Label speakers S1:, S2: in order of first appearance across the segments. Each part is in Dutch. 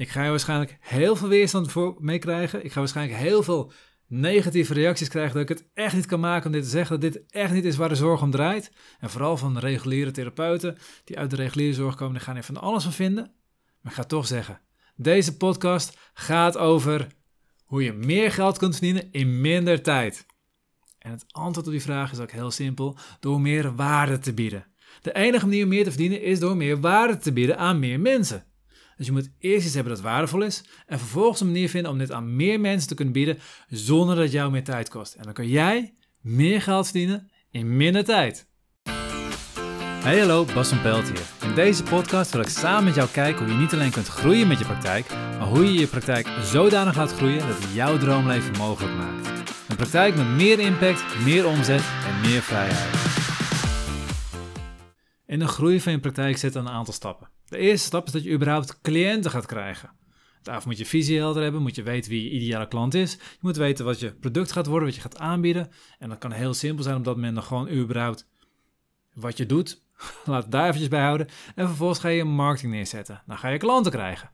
S1: Ik ga je waarschijnlijk heel veel weerstand voor meekrijgen. Ik ga waarschijnlijk heel veel negatieve reacties krijgen dat ik het echt niet kan maken om dit te zeggen, dat dit echt niet is waar de zorg om draait. En vooral van reguliere therapeuten die uit de reguliere zorg komen, die gaan er van alles van vinden. Maar ik ga toch zeggen, deze podcast gaat over hoe je meer geld kunt verdienen in minder tijd. En het antwoord op die vraag is ook heel simpel: door meer waarde te bieden. De enige manier om meer te verdienen is door meer waarde te bieden aan meer mensen. Dus je moet eerst iets hebben dat waardevol is en vervolgens een manier vinden om dit aan meer mensen te kunnen bieden zonder dat het jou meer tijd kost. En dan kun jij meer geld verdienen in minder tijd. Hey hallo, Bas van Pelt hier. In deze podcast wil ik samen met jou kijken hoe je niet alleen kunt groeien met je praktijk, maar hoe je je praktijk zodanig laat groeien dat het jouw droomleven mogelijk maakt. Een praktijk met meer impact, meer omzet en meer vrijheid. In de groei van je praktijk zitten een aantal stappen. De eerste stap is dat je überhaupt cliënten gaat krijgen. Daarvoor moet je visie helder hebben, moet je weten wie je ideale klant is. Je moet weten wat je product gaat worden, wat je gaat aanbieden. En dat kan heel simpel zijn, omdat men dan gewoon überhaupt wat je doet, laat het daar eventjes bij houden. En vervolgens ga je marketing neerzetten. Dan ga je klanten krijgen.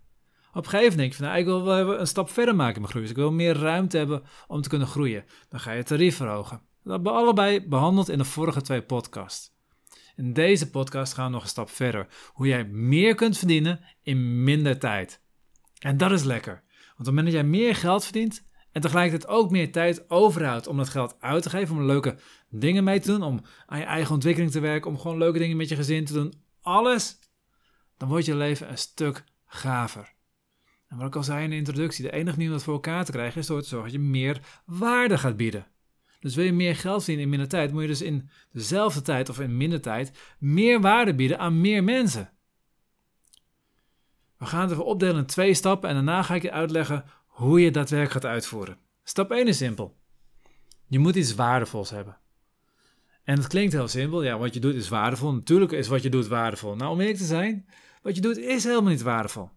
S1: Op een gegeven moment denk van, nou, ik wil wel een stap verder maken in mijn groei. Dus ik wil meer ruimte hebben om te kunnen groeien. Dan ga je tarief verhogen. Dat hebben we allebei behandeld in de vorige twee podcasts. In deze podcast gaan we nog een stap verder. Hoe jij meer kunt verdienen in minder tijd. En dat is lekker. Want op het moment dat jij meer geld verdient en tegelijkertijd ook meer tijd overhoudt om dat geld uit te geven, om leuke dingen mee te doen, om aan je eigen ontwikkeling te werken, om gewoon leuke dingen met je gezin te doen, alles, dan wordt je leven een stuk gaver. En wat ik al zei in de introductie, de enige manier om dat voor elkaar te krijgen is door te zorgen dat je meer waarde gaat bieden. Dus wil je meer geld verdienen in minder tijd, moet je dus in dezelfde tijd of in minder tijd meer waarde bieden aan meer mensen. We gaan het even opdelen in twee stappen en daarna ga ik je uitleggen hoe je dat werk gaat uitvoeren. Stap 1 is simpel. Je moet iets waardevols hebben. En het klinkt heel simpel. Ja, wat je doet is waardevol. Natuurlijk is wat je doet waardevol. Nou, om eerlijk te zijn, wat je doet is helemaal niet waardevol.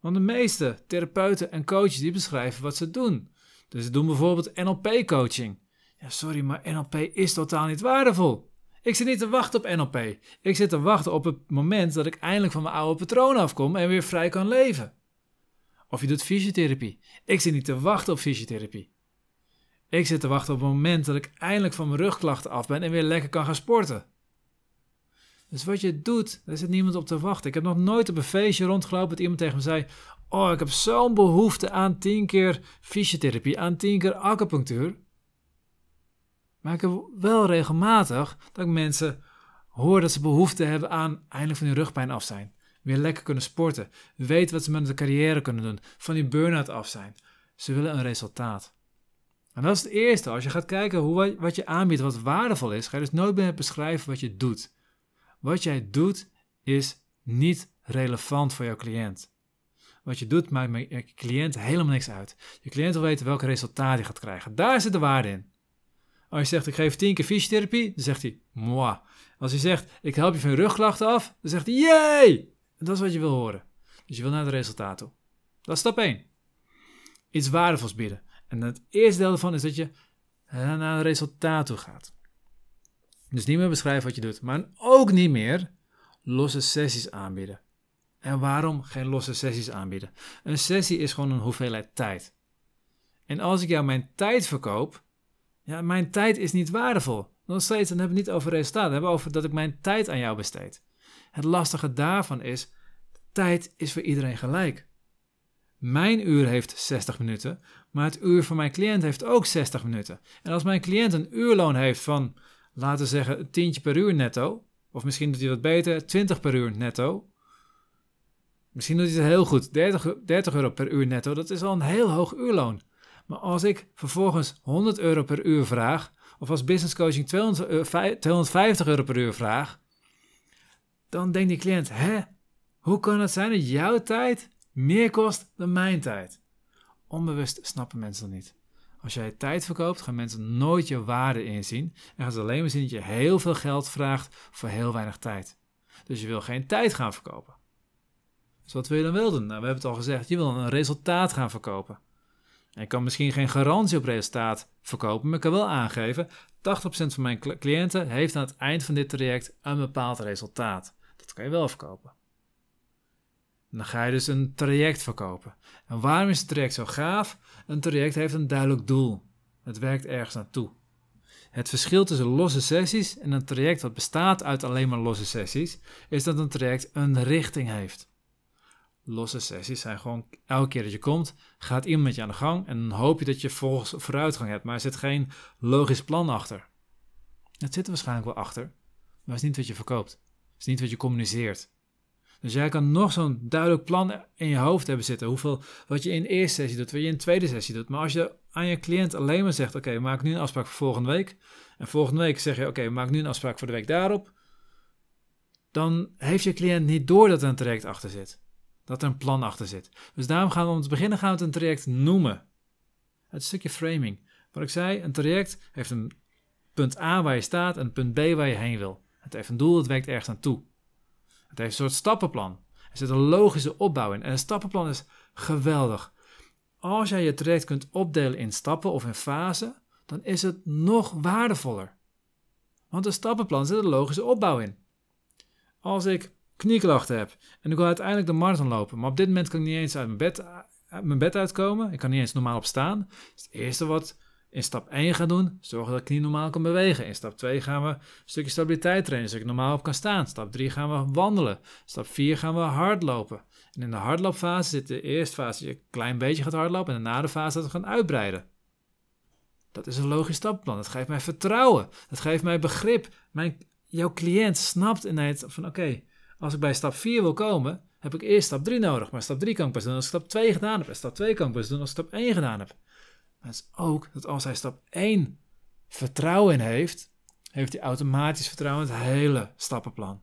S1: Want de meeste therapeuten en coaches die beschrijven wat ze doen. Dus ze doen bijvoorbeeld NLP-coaching. Ja, sorry, maar NLP is totaal niet waardevol. Ik zit niet te wachten op NLP. Ik zit te wachten op het moment dat ik eindelijk van mijn oude patroon afkom en weer vrij kan leven. Of je doet fysiotherapie. Ik zit niet te wachten op fysiotherapie. Ik zit te wachten op het moment dat ik eindelijk van mijn rugklachten af ben en weer lekker kan gaan sporten. Dus wat je doet, daar zit niemand op te wachten. Ik heb nog nooit op een feestje rondgelopen dat iemand tegen me zei: Oh, ik heb zo'n behoefte aan tien keer fysiotherapie, aan tien keer acupunctuur. Maar ik heb wel regelmatig dat ik mensen hoor dat ze behoefte hebben aan eindelijk van die rugpijn af zijn. Weer lekker kunnen sporten. Weten wat ze met hun carrière kunnen doen. Van die burn-out af zijn. Ze willen een resultaat. En dat is het eerste. Als je gaat kijken hoe, wat je aanbiedt, wat waardevol is, ga je dus nooit meer beschrijven wat je doet. Wat jij doet is niet relevant voor jouw cliënt. Wat je doet maakt je cliënt helemaal niks uit. Je cliënt wil weten welk resultaat hij gaat krijgen. Daar zit de waarde in. Als je zegt, ik geef tien keer fysiotherapie, dan zegt hij, moi. Als je zegt, ik help je van je rugklachten af, dan zegt hij, jee! Dat is wat je wil horen. Dus je wil naar het resultaat toe. Dat is stap 1. Iets waardevols bieden. En het eerste deel daarvan is dat je naar het resultaat toe gaat. Dus niet meer beschrijven wat je doet, maar ook niet meer losse sessies aanbieden. En waarom geen losse sessies aanbieden? Een sessie is gewoon een hoeveelheid tijd. En als ik jou mijn tijd verkoop, ja, mijn tijd is niet waardevol. Nog steeds, dan hebben we het niet over resultaten. Dan hebben we over dat ik mijn tijd aan jou besteed. Het lastige daarvan is, tijd is voor iedereen gelijk. Mijn uur heeft 60 minuten, maar het uur van mijn cliënt heeft ook 60 minuten. En als mijn cliënt een uurloon heeft van, laten we zeggen, een tientje per uur netto, of misschien doet hij wat beter, 20 per uur netto. Misschien doet hij het heel goed, 30, 30 euro per uur netto, dat is al een heel hoog uurloon. Maar als ik vervolgens 100 euro per uur vraag, of als business coaching 200, 250 euro per uur vraag, dan denkt die cliënt: hè, hoe kan het zijn dat jouw tijd meer kost dan mijn tijd? Onbewust snappen mensen dat niet. Als jij tijd verkoopt, gaan mensen nooit je waarde inzien en gaan ze alleen maar zien dat je heel veel geld vraagt voor heel weinig tijd. Dus je wil geen tijd gaan verkopen. Dus wat wil je dan wel doen? Nou, we hebben het al gezegd, je wil een resultaat gaan verkopen. Ik kan misschien geen garantie op resultaat verkopen, maar ik kan wel aangeven: 80% van mijn cliënten heeft aan het eind van dit traject een bepaald resultaat. Dat kan je wel verkopen. Dan ga je dus een traject verkopen. En waarom is het traject zo gaaf? Een traject heeft een duidelijk doel. Het werkt ergens naartoe. Het verschil tussen losse sessies en een traject dat bestaat uit alleen maar losse sessies, is dat een traject een richting heeft. Losse sessies zijn gewoon elke keer dat je komt, gaat iemand met je aan de gang en dan hoop je dat je volgens vooruitgang hebt, maar er zit geen logisch plan achter. Het zit er waarschijnlijk wel achter, maar het is niet wat je verkoopt. Het is niet wat je communiceert. Dus jij kan nog zo'n duidelijk plan in je hoofd hebben zitten. Hoeveel, wat je in de eerste sessie doet, wat je in de tweede sessie doet. Maar als je aan je cliënt alleen maar zegt: Oké, maak nu een afspraak voor volgende week. En volgende week zeg je: Oké, maak nu een afspraak voor de week daarop. Dan heeft je cliënt niet door dat er een traject achter zit. Dat er een plan achter zit. Dus daarom gaan we om te beginnen gaan we het een traject noemen. Het stukje framing. Wat ik zei, een traject heeft een punt A waar je staat en een punt B waar je heen wil. Het heeft een doel, het werkt ergens naartoe. Het heeft een soort stappenplan. Er zit een logische opbouw in. En een stappenplan is geweldig. Als jij je traject kunt opdelen in stappen of in fasen, dan is het nog waardevoller. Want een stappenplan zit een logische opbouw in. Als ik knieklachten heb en ik wil uiteindelijk de marathon lopen, maar op dit moment kan ik niet eens uit mijn bed, mijn bed uitkomen, ik kan niet eens normaal opstaan. Dus het eerste wat in stap 1 gaan doen, zorgen dat ik niet normaal kan bewegen. In stap 2 gaan we een stukje stabiliteit trainen, zodat ik normaal op kan staan. Stap 3 gaan we wandelen. Stap 4 gaan we hardlopen. En in de hardloopfase zit de eerste fase dat je een klein beetje gaat hardlopen en daarna de fase dat we gaan uitbreiden. Dat is een logisch stappenplan. Dat geeft mij vertrouwen. Dat geeft mij begrip. Mijn, jouw cliënt snapt ineens van oké, als ik bij stap 4 wil komen, heb ik eerst stap 3 nodig. Maar stap 3 kan ik pas doen als ik stap 2 gedaan heb. En stap 2 kan ik pas doen als ik stap 1 gedaan heb. Maar is ook dat als hij stap 1 vertrouwen in heeft, heeft hij automatisch vertrouwen in het hele stappenplan.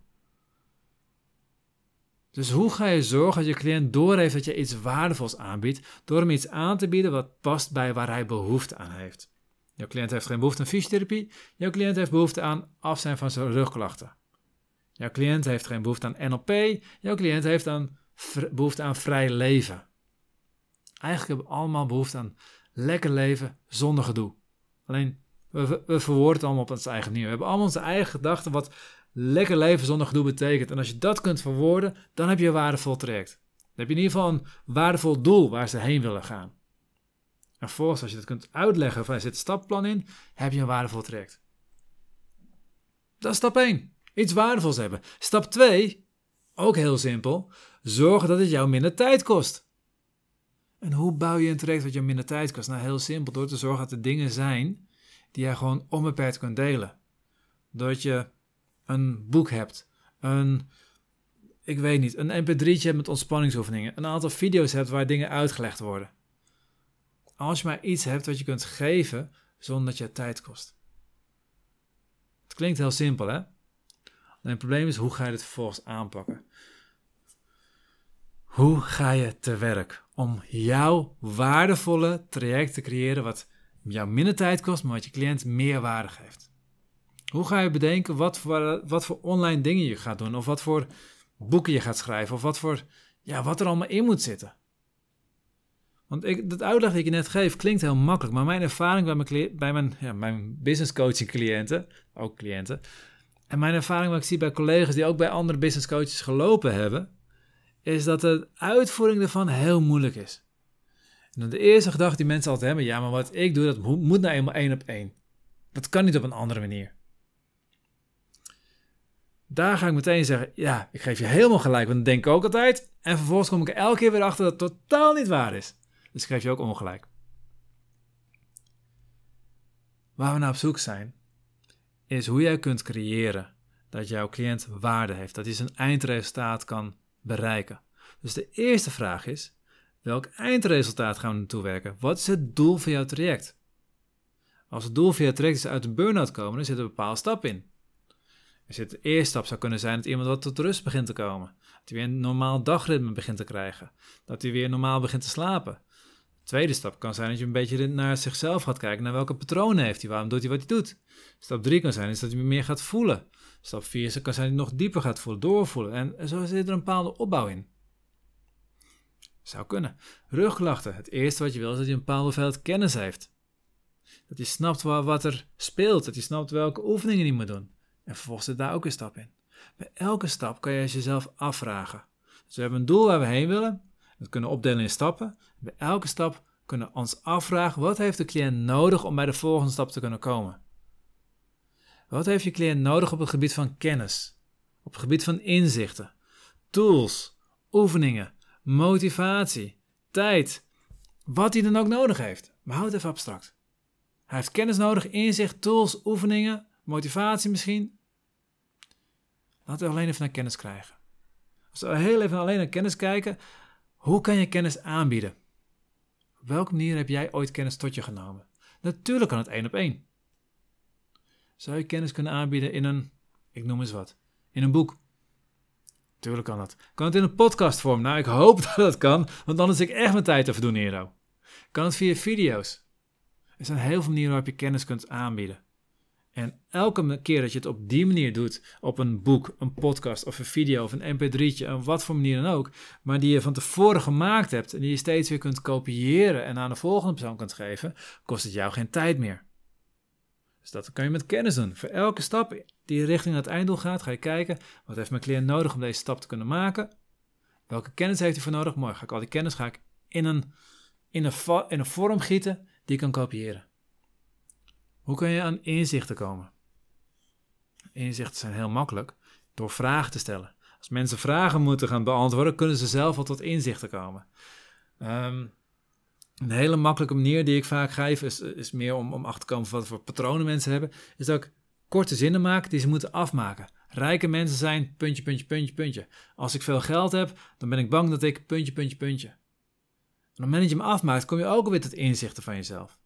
S1: Dus hoe ga je zorgen dat je cliënt doorheeft dat je iets waardevols aanbiedt, door hem iets aan te bieden wat past bij waar hij behoefte aan heeft? Jouw cliënt heeft geen behoefte aan fysiotherapie, jouw cliënt heeft behoefte aan afzijn van zijn rugklachten. Jouw cliënt heeft geen behoefte aan NLP, jouw cliënt heeft aan behoefte aan vrij leven. Eigenlijk hebben we allemaal behoefte aan lekker leven zonder gedoe. Alleen, we, we verwoorden het allemaal op ons eigen manier. We hebben allemaal onze eigen gedachten wat lekker leven zonder gedoe betekent. En als je dat kunt verwoorden, dan heb je een waardevol traject. Dan heb je in ieder geval een waardevol doel waar ze heen willen gaan. En volgens, als je dat kunt uitleggen van er zit een stappenplan in, heb je een waardevol traject. Dat is stap 1. Iets waardevols hebben. Stap 2, ook heel simpel, zorgen dat het jou minder tijd kost. En hoe bouw je een traject wat je minder tijd kost? Nou, heel simpel, door te zorgen dat er dingen zijn die je gewoon onbeperkt kunt delen. Doordat je een boek hebt, een, ik weet niet, een mp3'tje hebt met ontspanningsoefeningen, een aantal video's hebt waar dingen uitgelegd worden. Als je maar iets hebt wat je kunt geven zonder dat je tijd kost. Het klinkt heel simpel, hè? Het probleem is, hoe ga je het vervolgens aanpakken? Hoe ga je te werk om jouw waardevolle traject te creëren wat jou minder tijd kost, maar wat je cliënt meer waarde geeft? Hoe ga je bedenken wat voor, wat voor online dingen je gaat doen, of wat voor boeken je gaat schrijven, of wat, voor, ja, wat er allemaal in moet zitten? Want ik, dat uitleg dat ik je net geef klinkt heel makkelijk, maar mijn ervaring bij mijn, bij mijn, ja, mijn business coaching cliënten, ook cliënten, en mijn ervaring wat ik zie bij collega's die ook bij andere business coaches gelopen hebben, is dat de uitvoering ervan heel moeilijk is. En de eerste gedachte die mensen altijd hebben, ja, maar wat ik doe, dat moet nou eenmaal één op één. Dat kan niet op een andere manier. Daar ga ik meteen zeggen, ja, ik geef je helemaal gelijk, want dat denk ik ook altijd. En vervolgens kom ik elke keer weer achter dat het totaal niet waar is. Dus ik geef je ook ongelijk. Waar we naar op zoek zijn, is hoe jij kunt creëren dat jouw cliënt waarde heeft, dat hij zijn eindresultaat kan bereiken. Dus de eerste vraag is: welk eindresultaat gaan we naartoe werken? Wat is het doel van jouw traject? Als het doel van jouw traject is uit een burn-out komen, dan zit er een bepaalde stap in. De eerste stap zou kunnen zijn dat iemand wat tot rust begint te komen. Dat hij weer een normaal dagritme begint te krijgen. Dat hij weer normaal begint te slapen. De tweede stap kan zijn dat je een beetje naar zichzelf gaat kijken. Naar welke patronen heeft hij? Waarom doet hij wat hij doet? Stap drie kan zijn is dat hij meer gaat voelen. Stap 4 kan zijn dat hij nog dieper gaat voelen, doorvoelen. En zo zit er een bepaalde opbouw in. Zou kunnen. Rugklachten. Het eerste wat je wil is dat je een bepaalde hoeveelheid kennis heeft. Dat je snapt wat, er speelt. Dat je snapt welke oefeningen je moet doen. En vervolgens zit daar ook een stap in. Bij elke stap kan je jezelf afvragen. Dus we hebben een doel waar we heen willen. Dat kunnen opdelen in stappen. Bij elke stap kunnen we ons afvragen: wat heeft de cliënt nodig om bij de volgende stap te kunnen komen? Wat heeft je cliënt nodig op het gebied van kennis, op het gebied van inzichten, tools, oefeningen, motivatie, tijd, wat hij dan ook nodig heeft? Maar houd het even abstract. Hij heeft kennis nodig, inzicht, tools, oefeningen, motivatie misschien. Laten we alleen even naar kennis krijgen. Als we heel even alleen naar kennis kijken, hoe kan je kennis aanbieden? Welke manier heb jij ooit kennis tot je genomen? Natuurlijk kan het één op één. Zou je kennis kunnen aanbieden in een, ik noem eens wat, in een boek? Tuurlijk kan dat. Kan het in een podcastvorm? Nou, ik hoop dat het kan, want anders is ik echt mijn tijd te verdoen, Hero. Kan het via video's? Er zijn heel veel manieren waarop je kennis kunt aanbieden. En elke keer dat je het op die manier doet, op een boek, een podcast of een video of een mp3'tje, en wat voor manier dan ook, maar die je van tevoren gemaakt hebt en die je steeds weer kunt kopiëren en aan de volgende persoon kunt geven, kost het jou geen tijd meer. Dus dat kan je met kennis doen. Voor elke stap die richting het einddoel gaat, ga je kijken, wat heeft mijn cliënt nodig om deze stap te kunnen maken? Welke kennis heeft hij voor nodig? Mooi, ga ik al die kennis ga ik in een, in een, in een vorm gieten die ik kan kopiëren. Hoe kun je aan inzichten komen? Inzichten zijn heel makkelijk door vragen te stellen. Als mensen vragen moeten gaan beantwoorden, kunnen ze zelf al tot inzichten komen. Ehm, een hele makkelijke manier die ik vaak geef, is, is meer om, om achter te komen wat voor patronen mensen hebben, is dat ik korte zinnen maak die ze moeten afmaken. Rijke mensen zijn puntje, puntje, puntje, puntje. Als ik veel geld heb, dan ben ik bang dat ik puntje, puntje, puntje. En op het moment dat je hem afmaakt, kom je ook alweer tot inzichten van jezelf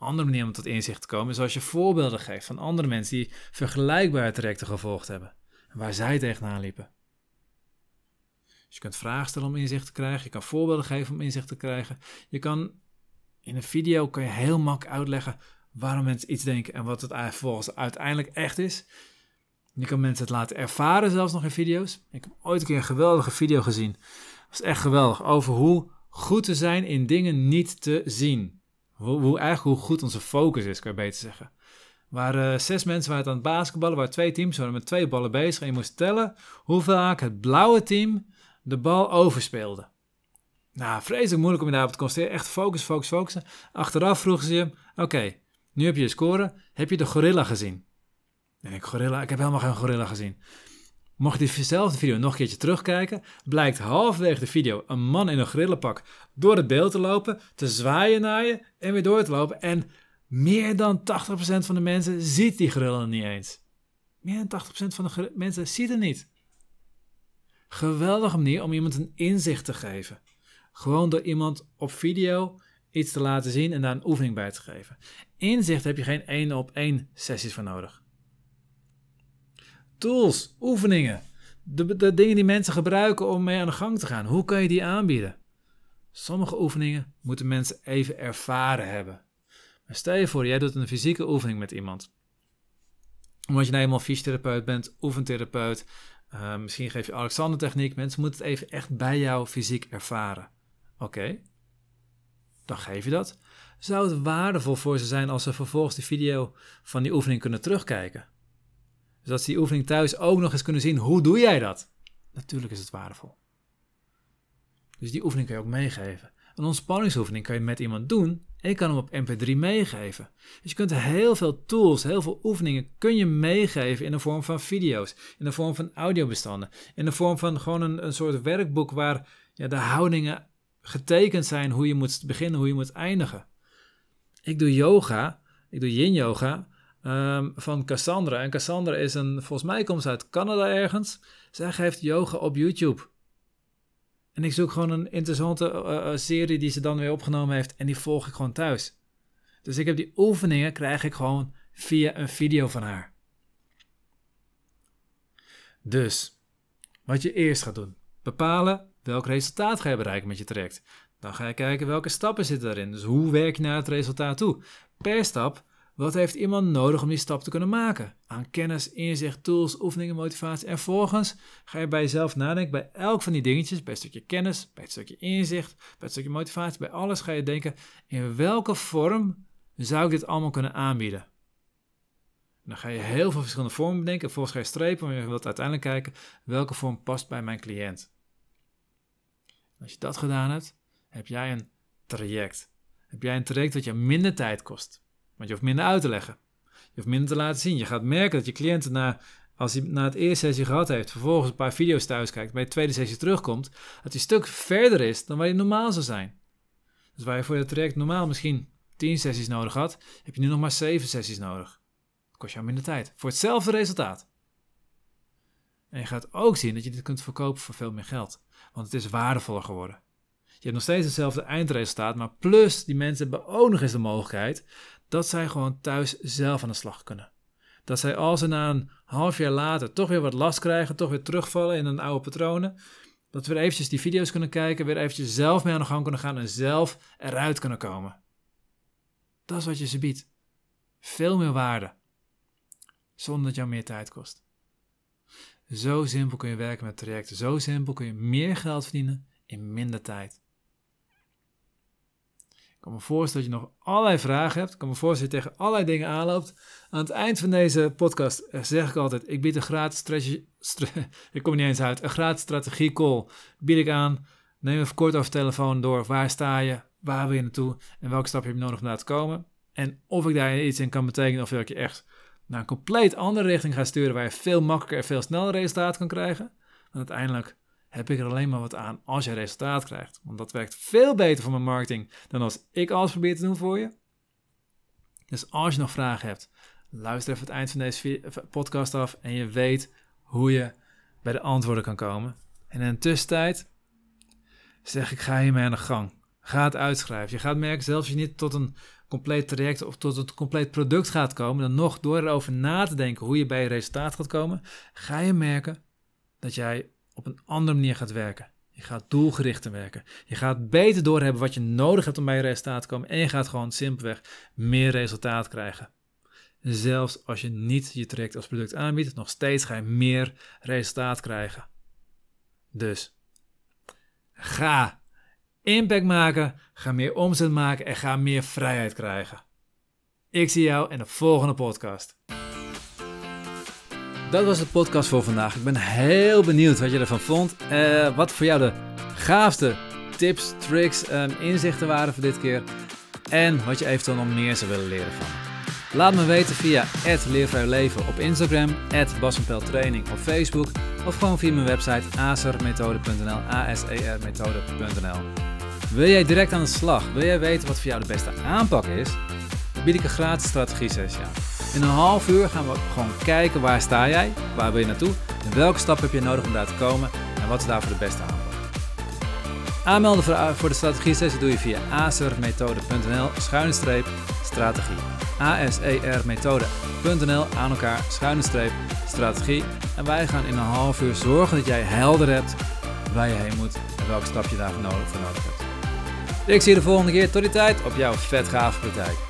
S1: andere manier om tot inzicht te komen is als je voorbeelden geeft van andere mensen die vergelijkbare trajecten gevolgd hebben en waar zij tegenaan liepen. Dus je kunt vragen stellen om inzicht te krijgen, je kan voorbeelden geven om inzicht te krijgen. Je kan in een video kan je heel makkelijk uitleggen waarom mensen iets denken en wat het volgens uiteindelijk echt is. Je kan mensen het laten ervaren, zelfs nog in video's. Ik heb ooit een keer een geweldige video gezien. Het was echt geweldig over hoe goed te zijn in dingen niet te zien. Hoe, hoe, eigenlijk hoe goed onze focus is, kan je beter zeggen. Er waren zes mensen waren aan het basketballen, waar twee teams waren met twee ballen bezig. En je moest tellen hoe vaak het blauwe team de bal overspeelde. Nou, vreselijk moeilijk om je daarop te concentreren. Echt focus, focus, focussen. Achteraf vroegen ze je, oké, nu heb je je score. Heb je de gorilla gezien? En ik, gorilla? Ik heb helemaal geen gorilla gezien. Mocht je diezelfde video nog een keertje terugkijken, blijkt halverwege de video een man in een grillenpak door het beeld te lopen, te zwaaien naar je en weer door te lopen. En meer dan 80% van de mensen ziet die grillen niet eens. Meer dan 80% van de mensen ziet het niet. Geweldige manier om iemand een inzicht te geven. Gewoon door iemand op video iets te laten zien en daar een oefening bij te geven. Inzicht heb je geen één op één sessies voor nodig tools, oefeningen. De, de dingen die mensen gebruiken om mee aan de gang te gaan. Hoe kan je die aanbieden? Sommige oefeningen moeten mensen even ervaren hebben. Maar stel je voor, jij doet een fysieke oefening met iemand. Omdat je nou eenmaal fysiotherapeut bent, oefentherapeut. Uh, misschien geef je Alexander-techniek. Mensen moeten het even echt bij jou fysiek ervaren. Oké, dan geef je dat. Zou het waardevol voor ze zijn als ze vervolgens de video van die oefening kunnen terugkijken? Zodat ze die oefening thuis ook nog eens kunnen zien. Hoe doe jij dat? Natuurlijk is het waardevol. Dus die oefening kan je ook meegeven. Een ontspanningsoefening kan je met iemand doen en je kan hem op mp3 meegeven. Dus je kunt heel veel tools, heel veel oefeningen kun je meegeven in de vorm van video's, in de vorm van audiobestanden, in de vorm van gewoon een, een soort werkboek waar ja, de houdingen getekend zijn hoe je moet beginnen, hoe je moet eindigen. Ik doe yoga, ik doe yin yoga Ehm, van Cassandra. En Cassandra is een, volgens mij komt ze uit Canada ergens. Zij geeft yoga op YouTube. En ik zoek gewoon een interessante uh, serie die ze dan weer opgenomen heeft. En die volg ik gewoon thuis. Dus ik heb die oefeningen, krijg ik gewoon via een video van haar. Dus, wat je eerst gaat doen. Bepalen welk resultaat ga je bereiken met je traject. Dan ga je kijken welke stappen zitten daarin. Dus hoe werk je naar het resultaat toe. Per stap wat heeft iemand nodig om die stap te kunnen maken? Aan kennis, inzicht, tools, oefeningen, motivatie. En vervolgens ga je bij jezelf nadenken bij elk van die dingetjes, bij een stukje kennis, bij een stukje inzicht, bij een stukje motivatie, bij alles ga je denken, in welke vorm zou ik dit allemaal kunnen aanbieden? dan ga je heel veel verschillende vormen bedenken. Vervolgens ga je strepen, maar je wilt uiteindelijk kijken welke vorm past bij mijn cliënt. Als je dat gedaan hebt, heb jij een traject. Heb jij een traject dat je minder tijd kost. Want je hoeft minder uit te leggen. Je hoeft minder te laten zien. Je gaat merken dat je cliënt na, als hij na het eerste sessie gehad heeft, vervolgens een paar video's thuis kijkt, bij de tweede sessie terugkomt, dat hij een stuk verder is dan waar je normaal zou zijn. Dus waar je voor je traject normaal misschien 10 sessies nodig had, heb je nu nog maar 7 sessies nodig. Dat kost jou minder tijd. Voor hetzelfde resultaat. En je gaat ook zien dat je dit kunt verkopen voor veel meer geld. Want het is waardevoller geworden. Je hebt nog steeds hetzelfde eindresultaat, maar plus die mensen hebben ook nog eens de mogelijkheid dat zij gewoon thuis zelf aan de slag kunnen. Dat zij als ze na een half jaar later toch weer wat last krijgen, toch weer terugvallen in hun oude patronen, dat we weer eventjes die video's kunnen kijken, weer eventjes zelf mee aan de gang kunnen gaan en zelf eruit kunnen komen. Dat is wat je ze biedt. Veel meer waarde. Zonder dat jou meer tijd kost. Zo simpel kun je werken met trajecten. Zo simpel kun je meer geld verdienen in minder tijd. Ik kan me voorstellen dat je nog allerlei vragen hebt. Ik kan me voorstellen dat je tegen allerlei dingen aanloopt. Aan het eind van deze podcast eh, zeg ik altijd: ik bied een gratis strategie. ik kom niet eens uit. Een gratis strategie call bied ik aan. Neem even kort over telefoon door. Waar sta je? Waar wil je naartoe? En welke stap heb je nodig om daar te komen? En of ik daar iets in kan betekenen of dat ik je echt naar een compleet andere richting ga sturen waar je veel makkelijker en veel sneller resultaat kan krijgen. Want uiteindelijk heb ik er alleen maar wat aan als je resultaat krijgt. Want dat werkt veel beter voor mijn marketing dan als ik alles probeer te doen voor je. Dus als je nog vragen hebt, luister even het eind van deze podcast af en je weet hoe je bij de antwoorden kan komen. En in de tussentijd zeg ik, ga hiermee aan de gang. Ga het uitschrijven. Je gaat merken, zelfs als je niet tot een compleet traject of tot een compleet product gaat komen, dan nog door erover na te denken hoe je bij je resultaat gaat komen, ga je merken dat jij op een andere manier gaat werken. Je gaat doelgerichter werken. Je gaat beter doorhebben wat je nodig hebt om bij je resultaat te komen. En je gaat gewoon simpelweg meer resultaat krijgen. Zelfs als je niet je traject als product aanbiedt, nog steeds ga je meer resultaat krijgen. Dus ga impact maken, ga meer omzet maken en ga meer vrijheid krijgen. Ik zie jou in de volgende podcast. Dat was de podcast voor vandaag. Ik ben heel benieuwd wat je ervan vond. Uh, wat voor jou de gaafste tips, tricks, en inzichten waren voor dit keer. En wat je eventueel nog meer zou willen leren van. Laat me weten via Leven op Instagram, Training op Facebook of gewoon via mijn website asermethode.nl, asermethode.nl. Wil jij direct aan de slag? Wil jij weten wat voor jou de beste aanpak is? Dan bied ik een gratis strategie sessie aan. In een half uur gaan we gewoon kijken waar sta jij, waar wil je naartoe en welke stap heb je nodig om daar te komen en wat is daarvoor de beste aanpak. Aanmelden voor de strategie sessie doe je via asermethode.nl schuine streep strategie. asermethode.nl aan elkaar schuine streep strategie. En wij gaan in een half uur zorgen dat jij helder hebt waar je heen moet en welke stap je daarvoor nodig, voor nodig hebt. Ik zie je de volgende keer. Tot die tijd op jouw vet gave praktijk.